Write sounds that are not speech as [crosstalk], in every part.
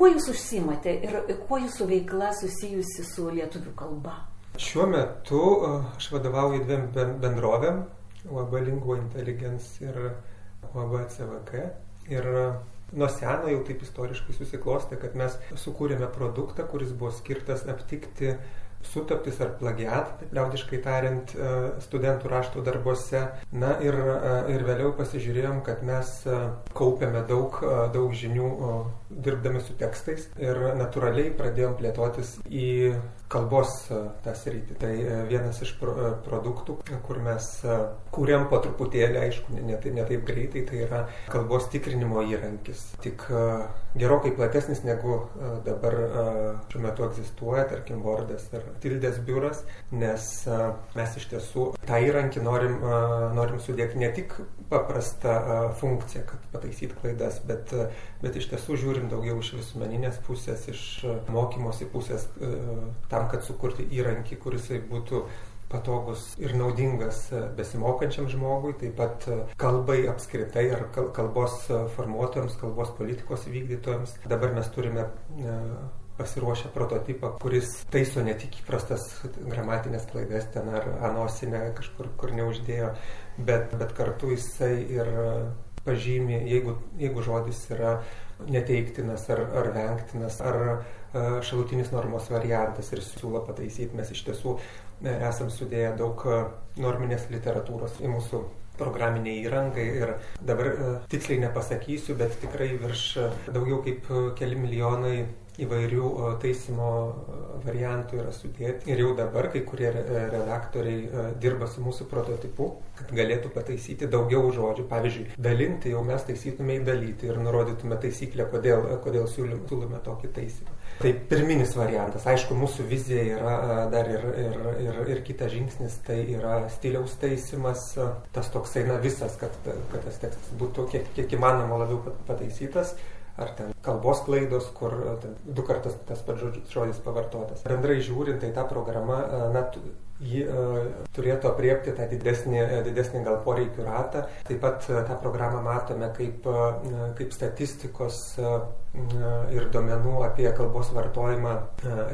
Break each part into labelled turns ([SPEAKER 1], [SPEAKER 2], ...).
[SPEAKER 1] Kuo jūs užsimate ir kuo jūsų veikla susijusi su lietuvių kalba?
[SPEAKER 2] Šiuo metu e, aš vadovauju dviem bendrovėm - UAB Lingvo Intelligence ir UAB CVK. Ir e, nuo seno jau taip istoriškai susiklostė, kad mes sukūrėme produktą, kuris buvo skirtas aptikti sutaptis ar plagiatą, liaudiškai tariant, e, studentų rašto darbuose. Na ir, ir vėliau pasižiūrėjom, kad mes kaupiame daug, daug žinių dirbdami su tekstais ir natūraliai pradėjom plėtotis į kalbos e, tą sritį. Tai e, vienas iš pro, e, produktų, kur mes kūrėm po truputėlį, aišku, ne, ne, ne taip greitai, tai yra kalbos tikrinimo įrankis. Tik gerokai platesnis negu dabar šiuo metu egzistuoja, tarkim, Wordas ar Tildės biuras, nes mes iš tiesų tą įrankį norim, norim sudėti ne tik paprastą funkciją, kad pataisyt klaidas, bet, bet iš tiesų žiūrim daugiau iš visuomeninės pusės, iš mokymosi pusės tam, kad sukurti įrankį, kuris būtų patogus ir naudingas besimokančiam žmogui, taip pat kalbai apskritai ar kalbos formuotojams, kalbos politikos vykdytojams. Dabar mes turime pasiruošę prototipą, kuris taiso ne tik įprastas gramatinės klaidas ten ar anosinę kažkur, kur neuždėjo, bet, bet kartu jisai ir pažymė, jeigu, jeigu žodis yra neteiktinas ar, ar vengtinas, ar E, šalutinis normos variantas ir siūlo pataisyti. Mes iš tiesų e, esam sudėję daug e, norminės literatūros į mūsų programinė įranga ir dabar tiksliai nepasakysiu, bet tikrai virš daugiau kaip keli milijonai įvairių taisymo variantų yra sudėti. Ir jau dabar kai kurie redaktoriai dirba su mūsų prototipu, kad galėtų pataisyti daugiau žodžių. Pavyzdžiui, dalinti jau mes taisytume į dalyti ir nurodytume taisyklę, kodėl, kodėl siūlome tokį taisymą. Tai pirminis variantas. Aišku, mūsų vizija yra e, dar ir, ir, ir, ir kitas žingsnis, tai yra stiliaus taisimas, e, tas toksai, na visas, kad, kad tas tekstas būtų kiek, kiek įmanoma labiau pataisytas ar ten kalbos klaidos, kur ten, du kartus tas pats žodis pavartotas. Bendrai žiūrint, tai ta programa, na, ji uh, turėtų apriepti tą didesnį, didesnį gal poreikių ratą. Taip pat uh, tą programą matome kaip, kaip statistikos ir duomenų apie kalbos vartojimą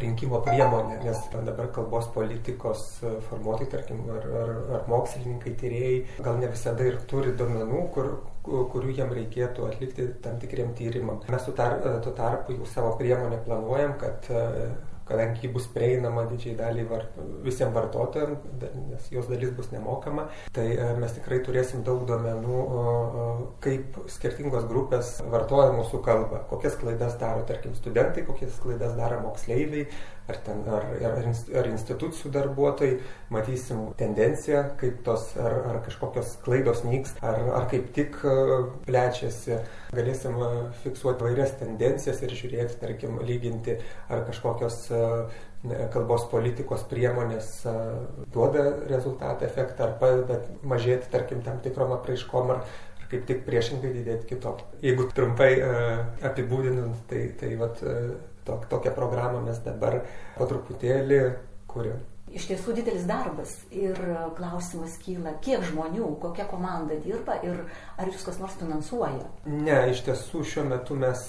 [SPEAKER 2] rinkimo priemonė, nes dabar kalbos politikos formuotojai, tarkim, ar, ar, ar mokslininkai, tyrėjai, gal ne visada ir turi duomenų, kur, kurių jam reikėtų atlikti tam tikriem tyrimam. Mes tuo tar, tarpu jau savo priemonę planuojam, kad kadangi ji bus prieinama didžiai daliai var, visiems vartotojams, nes jos dalis bus nemokama, tai e, mes tikrai turėsim daug duomenų, kaip skirtingos grupės vartoja mūsų kalbą, kokias klaidas daro, tarkim, studentai, kokias klaidas daro moksleiviai, ar, ten, ar, ar, ar institucijų darbuotojai, matysim tendenciją, kaip tos, ar, ar kažkokios klaidos nyks, ar, ar kaip tik e, plečiasi. Galėsim e, fiksuoti vairias tendencijas ir žiūrėti, tarkim, lyginti, ar kažkokios kalbos politikos priemonės duoda rezultatą, efektą, ar padeda mažėti, tarkim, tam tikrom apraiškom, ar, kaip tik priešingai didėti kitom. Jeigu trumpai uh, apibūdinant, tai, tai vat, tok, tokią programą mes dabar po truputėlį kuriam.
[SPEAKER 1] Iš tiesų didelis darbas ir klausimas kyla, kiek žmonių, kokia komanda dirba ir ar jūs kas nors finansuoja?
[SPEAKER 2] Ne, iš tiesų šiuo metu mes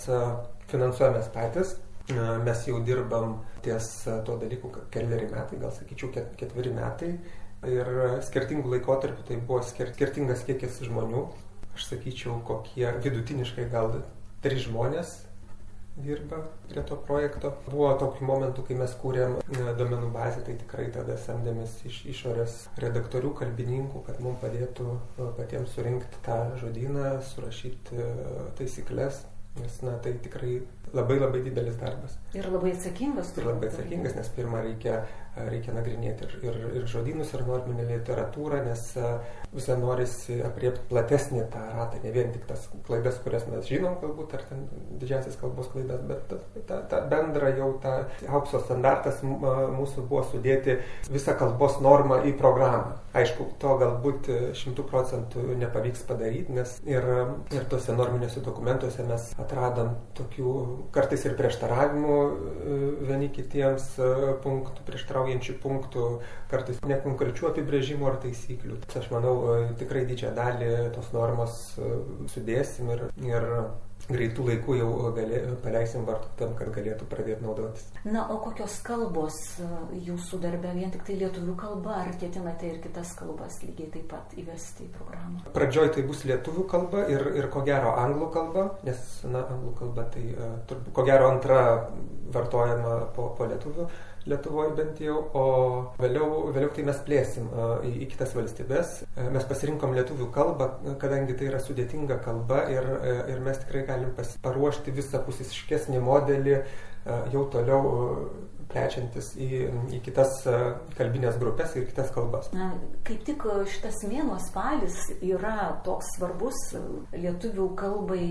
[SPEAKER 2] finansuojamės patys. Mes jau dirbam ties tuo dalyku keliari metai, gal sakyčiau ketveri metai. Ir skirtingų laikotarpių tai buvo skirtingas kiekis žmonių. Aš sakyčiau, kokie vidutiniškai gal trys žmonės dirba prie to projekto. Buvo tokių momentų, kai mes kūrėm e, domenų bazę, tai tikrai tada samdėmės iš išorės redaktorių, kalbininkų, kad mums padėtų e, patiems surinkti tą žodyną, surašyti e, taisyklės, nes na, tai tikrai labai labai didelis darbas.
[SPEAKER 1] Ir labai atsakingas.
[SPEAKER 2] Ir labai atsakingas, nes pirmą reikia reikia nagrinėti ir, ir, ir žodynus, ir norminę literatūrą, nes visą norisi apriepti platesnį tą ratą, ne vien tik tas klaidas, kurias mes žinom galbūt, ar ten didžiasis kalbos klaidas, bet tą, tą bendrą jau tą aukso standartas mūsų buvo sudėti visą kalbos normą į programą. Aišku, to galbūt šimtų procentų nepavyks padaryti, nes ir, ir tuose norminiuose dokumentuose mes atradom tokių kartais ir prieštaravimų vieni kitiems punktų, prieštaravimų prieštaraujančių punktų, kartais nekonkrečių apibrėžimų ar taisyklių. Aš manau, e, tikrai didžiąją dalį tos normos e, sudėsim ir, ir greitų laikų jau galė, paleisim vartotojams, kad galėtų pradėti naudotis.
[SPEAKER 1] Na, o kokios kalbos e, jūsų darbė, vien tik tai lietuvių kalba, ar ketinate ir kitas kalbas lygiai taip pat įvesti į programą?
[SPEAKER 2] Pradžioj tai bus lietuvių kalba ir, ir ko gero anglų kalba, nes, na, anglų kalba tai turbūt, ko gero antra vartojama po, po lietuvių Lietuvoje bent jau, o vėliau, vėliau tai mes plėsim į, į kitas valstybės. Mes pasirinkom lietuvių kalbą, kadangi tai yra sudėtinga kalba ir, ir mes tikrai galim paruošti visapusiškesnį modelį jau toliau plečiantis į, į kitas e, kalbinės grupės ir kitas kalbas.
[SPEAKER 1] Na, kaip tik e, šitas mėnuo spalis yra toks svarbus e, lietuvių kalbai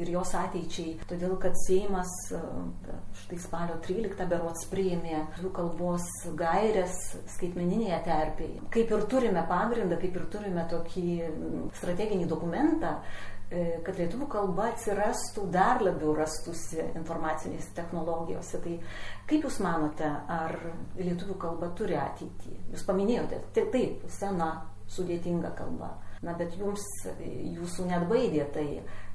[SPEAKER 1] ir jos ateičiai, todėl kad Seimas štai spalio 13 berots priėmė lietuvių kalbos gairias skaitmeninėje terpėje. Kaip ir turime pagrindą, kaip ir turime tokį strateginį dokumentą, E, kad lietuvių kalba atsirastų, dar labiau rastųsi informacinėse technologijose. Tai kaip Jūs manote, ar lietuvių kalba turi ateitį? Jūs paminėjote, tai taip, sena, sudėtinga kalba. Na, bet jums, jūsų net baidė, tai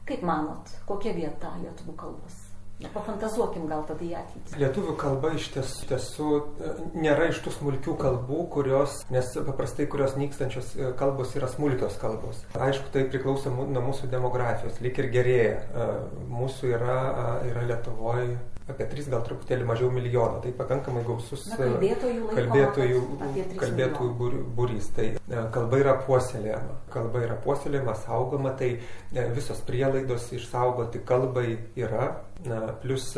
[SPEAKER 1] kaip manot, kokia vieta lietuvių kalbos? Pafantazuokim gal tada į ateitį.
[SPEAKER 2] Lietuvių kalba iš tiesų, tiesų e, nėra iš tų smulkių kalbų, kurios, nes paprastai kurios nykstančios e, kalbos yra smulkios kalbos. Aišku, tai priklauso nuo mūsų demografijos, lik ir gerėja. E, mūsų yra, yra Lietuvoje apie 3 gal truputėlį mažiau milijono. Tai pakankamai gausus
[SPEAKER 1] Na, kalbėtojų,
[SPEAKER 2] kalbėtojų, kalbėtojų būrys. Tai kalba yra puoselėjama. Kalba yra puoselėjama, saugoma, tai visos prielaidos išsaugoti kalbai yra Na, plus,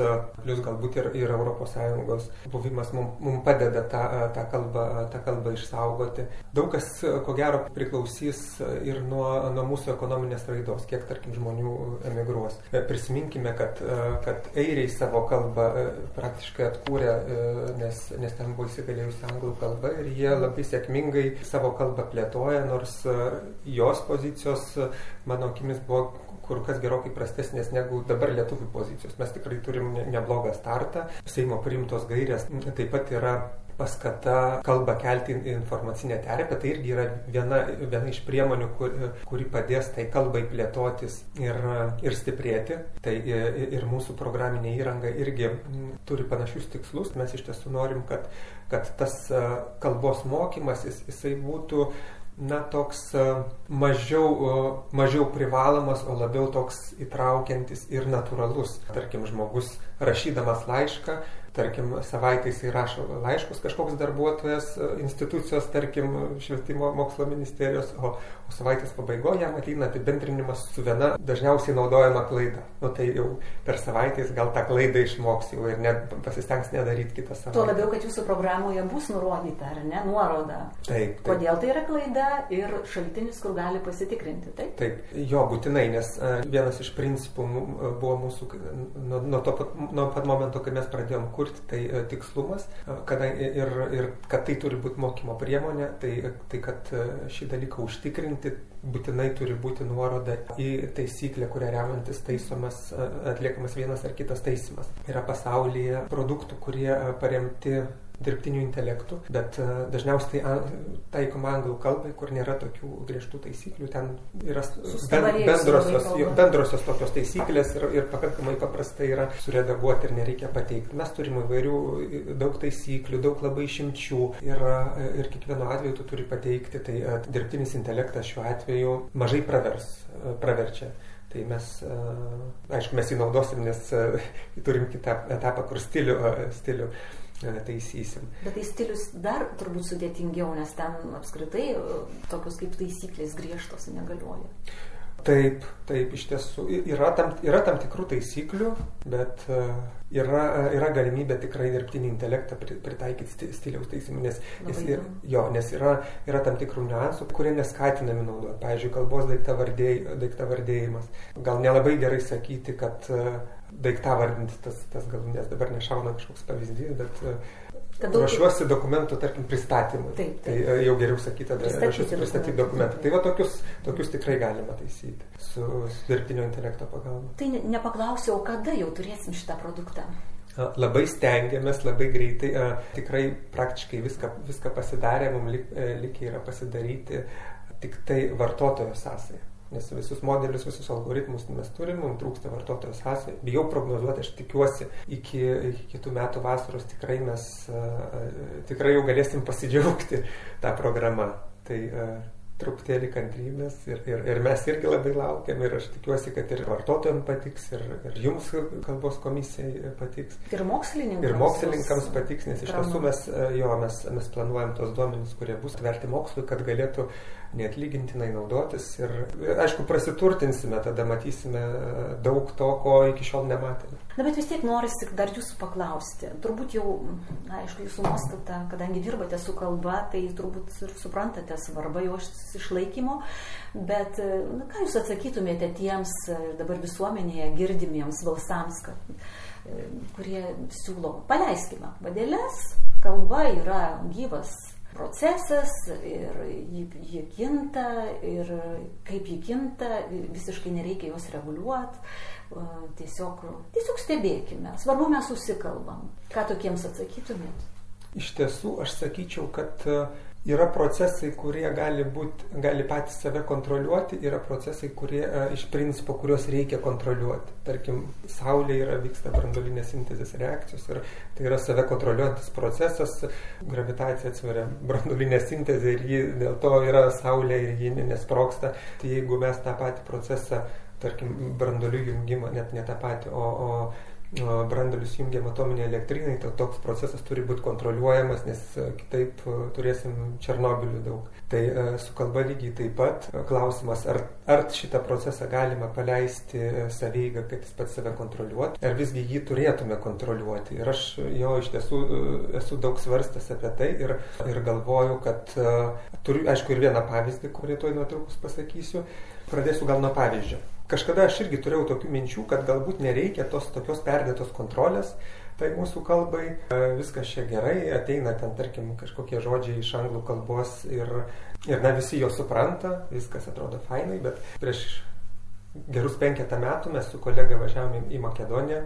[SPEAKER 2] plus galbūt ir, ir ES buvimas mums mum padeda tą, tą, kalbą, tą kalbą išsaugoti. Daug kas, ko gero, priklausys ir nuo, nuo mūsų ekonominės raidos, kiek, tarkim, žmonių emigruos. Prisiminkime, kad, kad airiai savo kalbą praktiškai atkūrė, nes, nes ten buvo įsigalėjusi anglų kalba ir jie labai sėkmingai savo kalbą plėtoja, nors jos pozicijos, mano akimis, buvo kur kas gerokai prastesnės negu dabar lietuvių pozicijos. Mes tikrai turim neblogą startą. Seimo priimtos gairės taip pat yra paskata kalbą kelti į informacinę terpę. Tai irgi yra viena, viena iš priemonių, kur, kuri padės tai kalbai plėtotis ir, ir stiprėti. Tai ir mūsų programinė įranga irgi turi panašius tikslus. Mes iš tiesų norim, kad, kad tas kalbos mokymas jis, jisai būtų na, toks e, mažiau, e, mažiau privalomas, o labiau toks įtraukiantis ir natūralus. Tarkim, žmogus rašydamas laišką tarkim, savaitę jisai rašo laiškus kažkoks darbuotojas e, institucijos, tarkim, švietimo mokslo ministerijos, o, o savaitės pabaigoje jam ateina apibendrinimas su viena dažniausiai naudojama klaida. Nu tai jau per savaitę jis gal tą klaidą išmoks jau ir net pasistengs nedaryti kitą savaitę.
[SPEAKER 1] Tuo labiau, kad jūsų programoje bus nurodyta, ar ne, nuoroda.
[SPEAKER 2] Taip, taip.
[SPEAKER 1] Kodėl tai yra klaida ir šaltinis, kur gali pasitikrinti. Taip,
[SPEAKER 2] taip jo, būtinai, nes uh, vienas iš principų buvo mūsų nuo, nuo, to, nuo pat momento, kai mes pradėjom kurti, tai e, tikslumas, e, kadangi ir, ir kad tai turi būti mokymo priemonė, tai, tai kad e, šį dalyką užtikrinti būtinai turi būti nuoroda į taisyklę, kurią remiantis taisomas, atliekamas vienas ar kitas taisimas. Yra pasaulyje produktų, kurie paremti dirbtiniu intelektu, bet e, dažniausiai tai taikoma anglų kalbai, kur nėra tokių griežtų taisyklių, ten yra bendrosios, bendrosios tokios taisyklės ir, ir pakankamai paprastai yra suredaguoti ir nereikia pateikti. Mes turime įvairių daug taisyklių, daug labai išimčių ir, e, ir kiekvienu atveju tu turi pateikti, tai e, dirbtinis intelektas šiuo atveju mažai pravers, praverčia. Tai mes, aišku, mes jį naudosim, nes [laughs] turim kitą etapą, kur stilių, stilių taisysim.
[SPEAKER 1] Bet tai stilius dar turbūt sudėtingiau, nes ten apskritai e, tokios kaip taisyklės griežtos negalioja.
[SPEAKER 2] Taip, taip, iš tiesų yra tam, yra tam tikrų taisyklių, bet e, yra, yra galimybė tikrai dirbtinį intelektą pritaikyti stiliaus taisymui, nes, nes, ir, jo, nes yra, yra tam tikrų niuansų, kurie neskatinami naudoti. Pavyzdžiui, kalbos daiktavardėjimas. Gal nelabai gerai sakyti, kad uh, daiktavardinti tas, tas galūnės, dabar nešauna kažkoks pavyzdys, bet e, daug... ruošiuosi dokumentų, tarkim, pristatymui.
[SPEAKER 1] Taip,
[SPEAKER 2] taip. Tai jau geriau sakyti, tada ruošiuosi pristatyti dokumentą. Tai va tokius, tokius tikrai galima taisyti su, su dirbtinio intelekto pagalba.
[SPEAKER 1] Tai nepaklausiau, kada jau turėsim šitą produktą?
[SPEAKER 2] Labai stengiamės, labai greitai, tikrai praktiškai viską, viską pasidarė, mums lik, e, yra pasidaryti tik tai vartotojo sąsąją Nes visus modelius, visus algoritmus mes turim, mums trūksta vartotojo sąsajų. Bijau prognozuoti, aš tikiuosi, iki, iki kitų metų vasaros tikrai mes uh, tikrai jau galėsim pasidžiaugti tą programą. Tai uh, truputėlį kantrybės ir, ir, ir mes irgi labai laukiam ir aš tikiuosi, kad ir vartotojams patiks, ir, ir jums kalbos komisijai patiks.
[SPEAKER 1] Ir mokslininkams.
[SPEAKER 2] Ir mokslininkams patiks, nes iš tiesų mes, jo, mes, mes planuojam tos duomenys, kurie bus tverti mokslui, kad galėtų neatlygintinai naudotis ir, aišku, prasiturtinsime, tada matysime daug to, ko iki šiol nematėme.
[SPEAKER 1] Na, bet vis tiek norisi dar jūsų paklausti. Turbūt jau, na, aišku, jūsų nuostata, kadangi dirbate su kalba, tai turbūt ir suprantate svarbą jos išlaikymo, bet, na, ką jūs atsakytumėte tiems dabar visuomenėje girdimiems balsams, kad, kurie siūlo, paleiskime vadėlės, kalba yra gyvas procesas ir ji, ji kinta ir kaip ji kinta, visiškai nereikia jos reguliuoti, tiesiog, tiesiog stebėkime. Svarbu mes susikalbam. Ką tokiems atsakytumėt?
[SPEAKER 2] Iš tiesų, aš sakyčiau, kad uh, yra procesai, kurie gali, būt, gali patys save kontroliuoti, yra procesai, kurie e, iš principo, kuriuos reikia kontroliuoti. Tarkim, Saulė yra, vyksta brandolinės sintezės reakcijos ir tai yra save kontroliuojantis procesas, gravitacija atsveria brandolinę sintezę ir ji dėl to yra Saulė ir ji nesproksta. Tai jeigu mes tą patį procesą, tarkim, brandolių jungimą, net ne tą patį, o, o branduolius jungiam atominė elektrinai, tai toks procesas turi būti kontroliuojamas, nes kitaip turėsim Černobilių daug. Tai su kalba lygiai taip pat klausimas, ar, ar šitą procesą galima paleisti saveigą, kad jis pats save kontroliuotų, ar visgi jį turėtume kontroliuoti. Ir aš jo iš tiesų esu daug svarstęs apie tai ir, ir galvoju, kad turiu, aišku, ir vieną pavyzdį, kurį tuoj netrukus pasakysiu. Pradėsiu gal nuo pavyzdžio. Kažkada aš irgi turėjau tokių minčių, kad galbūt nereikia tos tokios perdėtos kontrolės, tai mūsų kalbai. E, viskas čia gerai, ateina ten, tarkim, kažkokie žodžiai iš anglų kalbos ir, ir na visi jo supranta, viskas atrodo fainai, bet prieš gerus penketą metų mes su kolega važiavome į Makedoniją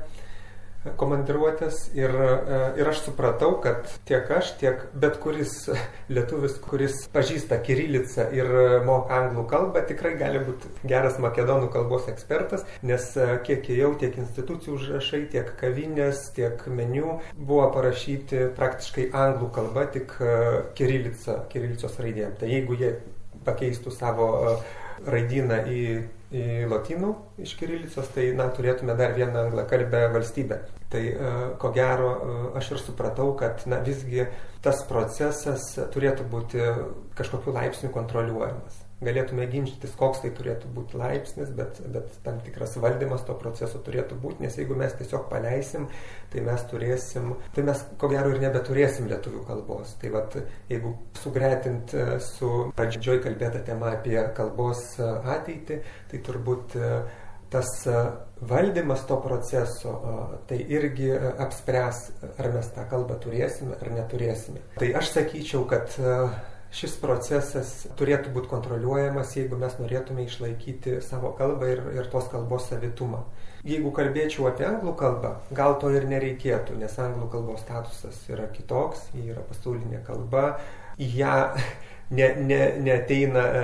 [SPEAKER 2] komandiruotės ir, e, ir aš supratau, kad tiek aš, tiek bet kuris [laughs] lietuvis, kuris pažįsta kirilicą ir moka anglų kalbą, tikrai gali būti geras makedonų kalbos ekspertas, nes e, kiek jau tiek institucijų užrašai, tiek kavinės, tiek meniu buvo parašyti praktiškai anglų kalba, tik e, kirilica, kirilicos raidėm. Tai jeigu jie pakeistų savo raidyną į į lotynų iš kirilicos, tai na, turėtume dar vieną anglakalbę valstybę. Tai e, ko gero e, aš ir supratau, kad na, visgi tas procesas turėtų būti kažkokiu laipsniu kontroliuojamas galėtume ginčytis, koks tai turėtų būti laipsnis, bet, bet tam tikras valdymas to proceso turėtų būti, nes jeigu mes tiesiog paleisim, tai mes turėsim, tai mes ko gero ir nebeturėsim lietuvių kalbos. Tai vad, jeigu sugretint e, su pradžioj kalbėta tema apie kalbos e, ateitį, tai turbūt e, tas valdymas to proceso, tai irgi apspręs, ar mes tą kalbą turėsime ar neturėsime. Tai aš sakyčiau, kad šis procesas turėtų būti kontroliuojamas, jeigu mes norėtume išlaikyti savo kalbą ir, ir tos kalbos savitumą. Jeigu kalbėčiau apie anglų kalbą, gal to ir nereikėtų, nes anglų kalbos statusas yra kitoks, ji yra pasaulinė kalba, į ją ne, ne, neateina e,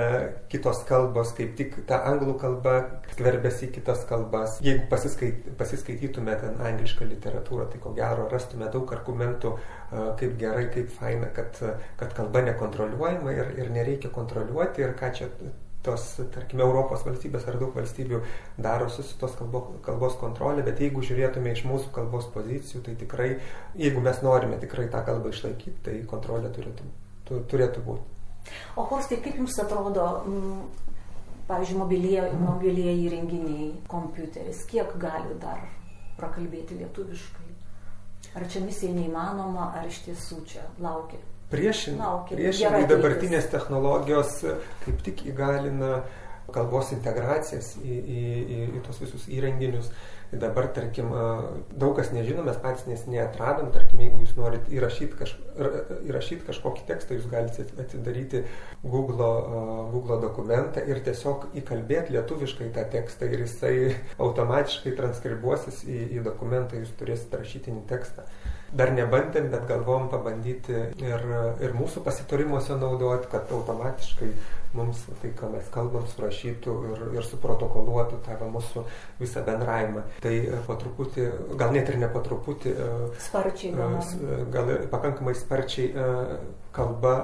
[SPEAKER 2] kitos kalbos, kaip tik ta anglų kalba skverbėsi į kitas kalbas. Jeigu pasiskait, pasiskaitytume ten anglišką literatūrą, tai ko gero rastume daug argumentų, e, kaip gerai, kaip faina, kad, kad kalba nekontroliuojama ir, ir nereikia kontroliuoti ir ką čia tos, tarkime, Europos valstybės ar daug valstybių darosi su tos kalbo, kalbos kontrolė, bet jeigu žiūrėtume iš mūsų kalbos pozicijų, tai tikrai, jeigu mes norime tikrai tą kalbą išlaikyti, tai kontrolė turėtų, turėtų būti.
[SPEAKER 1] O Horstai, kaip Jums atrodo, m, mm, pavyzdžiui, mobilieji, įrenginiai, kompiuteris, kiek gali dar prakalbėti lietuviškai? Ar čia misija neįmanoma, ar iš tiesų čia laukia?
[SPEAKER 2] Priešingai, priešingai dabartinės technologijos kaip tik įgalina kalbos integracijas į, į, į, į tos visus įrenginius. Dabar, tarkim, daug kas nežino, mes patys nesiniai atradom, tarkim, jeigu jūs norit įrašyti, kaž, įrašyti kažkokį tekstą, jūs galite atidaryti Google, Google dokumentą ir tiesiog įkalbėti lietuviškai tą tekstą ir jisai automatiškai transkribuosis į, į dokumentą, jūs turėsite rašytinį tekstą. Dar nebandėm, bet galvom pabandyti ir, ir mūsų pasitarimuose naudoti, kad automatiškai mums tai, ką mes kalbam, surašytų ir, ir suprotokoluotų tą mūsų visą bendravimą. Tai e, po truputį, gal net ir ne po truputį, e,
[SPEAKER 1] sparčiai,
[SPEAKER 2] gal, gal pakankamai sparčiai kalba,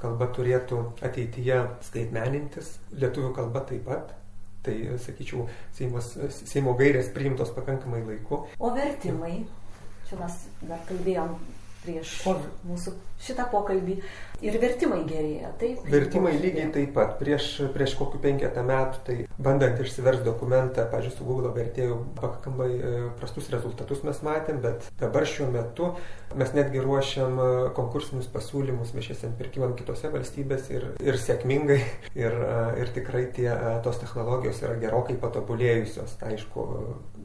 [SPEAKER 2] kalba turėtų ateityje skaitmenintis, lietuvių kalba taip pat. Tai, sakyčiau, Seimos, Seimo gairės priimtos pakankamai laiku.
[SPEAKER 1] O vertimai? Čia mes dar kalbėjom prieš mūsų šitą pokalbį. Ir vertimai gerėja, taip?
[SPEAKER 2] Vertimai lygiai taip pat. Prieš, prieš kokiu penketą metų, tai bandant išsiversti dokumentą, pažiūrėjau, su Google vertėjų pakankamai e, prastus rezultatus mes matėm, bet dabar šiuo metu mes netgi ruošiam e, konkursinius pasiūlymus viešiesiam pirkimam kitose valstybėse ir, ir sėkmingai. [laughs] Ir, e, ir tikrai tie, tos technologijos yra gerokai patobulėjusios. Aišku,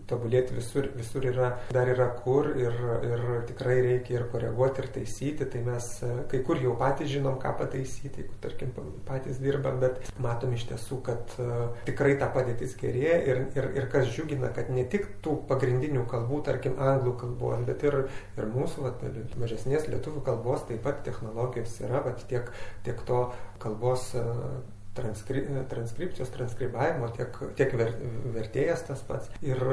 [SPEAKER 2] tobulėti visur, visur yra, dar yra kur ir, ir tikrai reikia ir koreguoti, ir taisyti. Tai mes kai kur jau patys žinom, ką pataisyti, jeigu, tarkim, patys dirbam, bet matom iš tiesų, kad tikrai ta padėtis gerėja ir, ir, ir kas džiugina, kad ne tik tų pagrindinių kalbų, tarkim, anglų kalbos, bet ir, ir mūsų vat, mažesnės lietuvių kalbos taip pat technologijos yra, vat, tiek, tiek to kalbos transkri, transkripcijos, transkribavimo, tiek, tiek ver, vertėjas tas pats. Ir,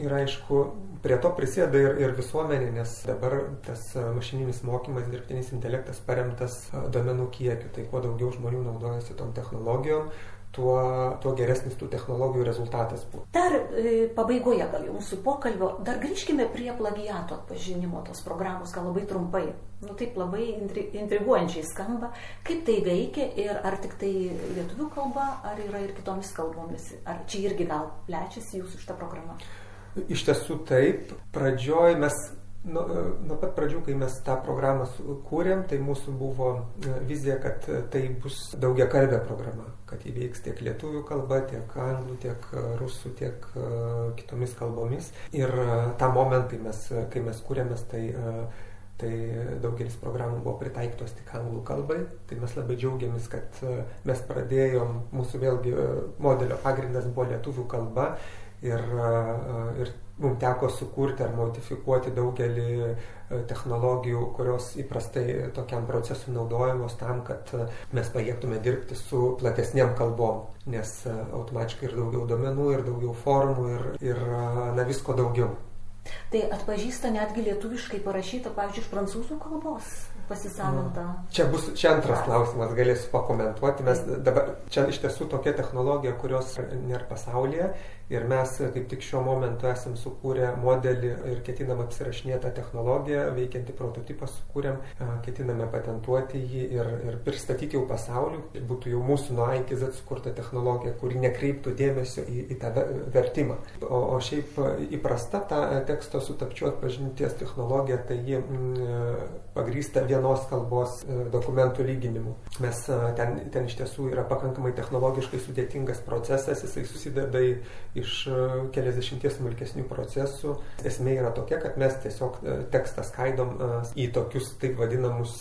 [SPEAKER 2] ir aišku, prie to prisėda ir, ir visuomenė, nes dabar tas mašininis mokymas, dirbtinis intelektas paremtas domenų kiekiu, tai kuo daugiau žmonių naudojasi tom technologijom, tuo, tuo geresnis tų technologijų rezultatas buvo.
[SPEAKER 1] Dar e, pabaigoje gal jau mūsų pokalbio, dar grįžkime prie plagiato atpažinimo tos programos, gal labai trumpai. Nu taip labai intri, intriguojančiai skamba, kaip tai veikia ir ar tik tai lietuvių kalba, ar yra ir kitomis kalbomis, ar čia irgi gal plečiasi jūsų šitą programą.
[SPEAKER 2] Iš tiesų taip, pradžioj mes Nuo, nuo pat pradžių, kai mes tą programą kūrėm, tai mūsų buvo e, vizija, kad tai bus daugia kalbė programa, kad įveiks tiek lietuvių kalba, tiek anglų, tiek rusų, tiek kitomis kalbomis. Ir tą momentą, kai mes, kai mes kūrėmės, tai, tai daugelis programų buvo pritaikytos tik anglų kalbai. Tai mes labai džiaugiamės, kad mes pradėjom, mūsų vėlgi modelio pagrindas buvo lietuvių kalba. Ir, ir mums teko sukurti ar modifikuoti daugelį e, technologijų, kurios įprastai tokiam procesui naudojamos tam, kad e, mes pajėgtume dirbti su platesniam kalbom, nes e, automatiškai ir daugiau domenų, ir daugiau formų, ir, ir na, visko daugiau.
[SPEAKER 1] Tai atpažįsta netgi lietuviškai parašyta, pavyzdžiui, iš prancūzų kalbos pasisavinta.
[SPEAKER 2] Čia bus, čia antras klausimas, galėsiu pakomentuoti. Mes dabar, čia iš tiesų tokia technologija, kurios nėra pasaulyje Ir mes kaip tik šiuo momentu esam sukūrę modelį ir ketinam apsirašinėti tą technologiją, veikiantį prototipą sukūrėm, ketiname patentuoti jį ir, ir pristatyti jau pasauliu. Tai būtų jau mūsų nuo A iki Z sukurta technologija, kuri nekreiptų dėmesio į, į tą vertimą. O, o šiaip įprasta ta teksto sutapčių atpažinties technologija, tai ji mm, pagrįsta vienos kalbos e, dokumentų lyginimu. Mes ten, ten iš tiesų yra pakankamai technologiškai sudėtingas procesas, jisai susideda iš e, keliasdešimties smulkesnių procesų. Esmė yra tokia, kad mes tiesiog e, tekstą skaidom į tokius taip vadinamus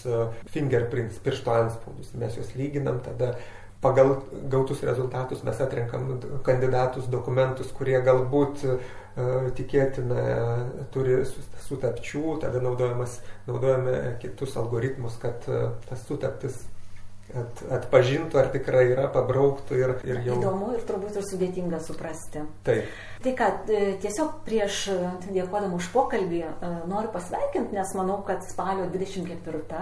[SPEAKER 2] fingerprints, piršto anspaudus. Mes juos lyginam, tada pagal gautus rezultatus mes atrenkam kandidatus, dokumentus, kurie galbūt tikėtina turi sutapčių, tada naudojame kitus algoritmus, kad tas sutaptis at, atpažintų, ar tikrai yra, pabrauktų ir, ir
[SPEAKER 1] jau. Įdomu ir turbūt ir sudėtinga suprasti.
[SPEAKER 2] Taip.
[SPEAKER 1] Tai ką, e, tiesiog prieš e, dėkodama už pokalbį e, noriu pasveikinti, nes manau, kad spalio 24,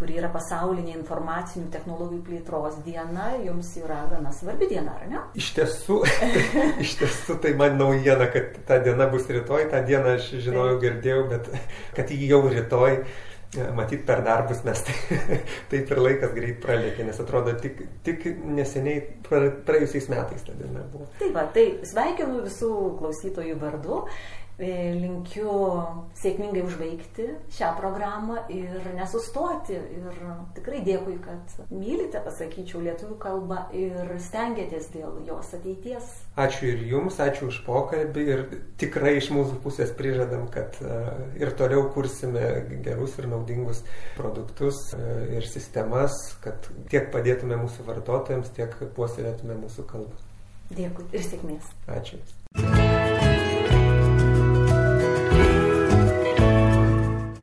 [SPEAKER 1] kuri yra pasaulinė informacinių technologijų plėtros diena, jums yra gana svarbi diena, ar ne?
[SPEAKER 2] Iš tiesų, [laughs] iš tiesų tai man naujiena, kad ta diena bus rytoj, tą dieną aš žinojau, girdėjau, bet kad jį jau rytoj. Matyt, per darbus mes tai, [laughs] taip ir laikas greit pralėkė, nes atrodo tik, tik neseniai praėjusiais metais ta diena buvo.
[SPEAKER 1] Taip, va, tai sveikinu visų klausytojų vardu E, linkiu sėkmingai užbaigti šią programą ir nesustoti. Ir tikrai dėkui, kad mylite, pasakyčiau, lietuvių kalbą ir stengiatės dėl jos ateities.
[SPEAKER 2] Ačiū ir jums, ačiū už pokalbį ir tikrai iš mūsų pusės prižadam, kad e, ir toliau kursime gerus ir naudingus produktus e, ir sistemas, kad tiek padėtume mūsų vartotojams, tiek puoselėtume mūsų kalbą.
[SPEAKER 1] Dėkui ir sėkmės.
[SPEAKER 2] Ačiū.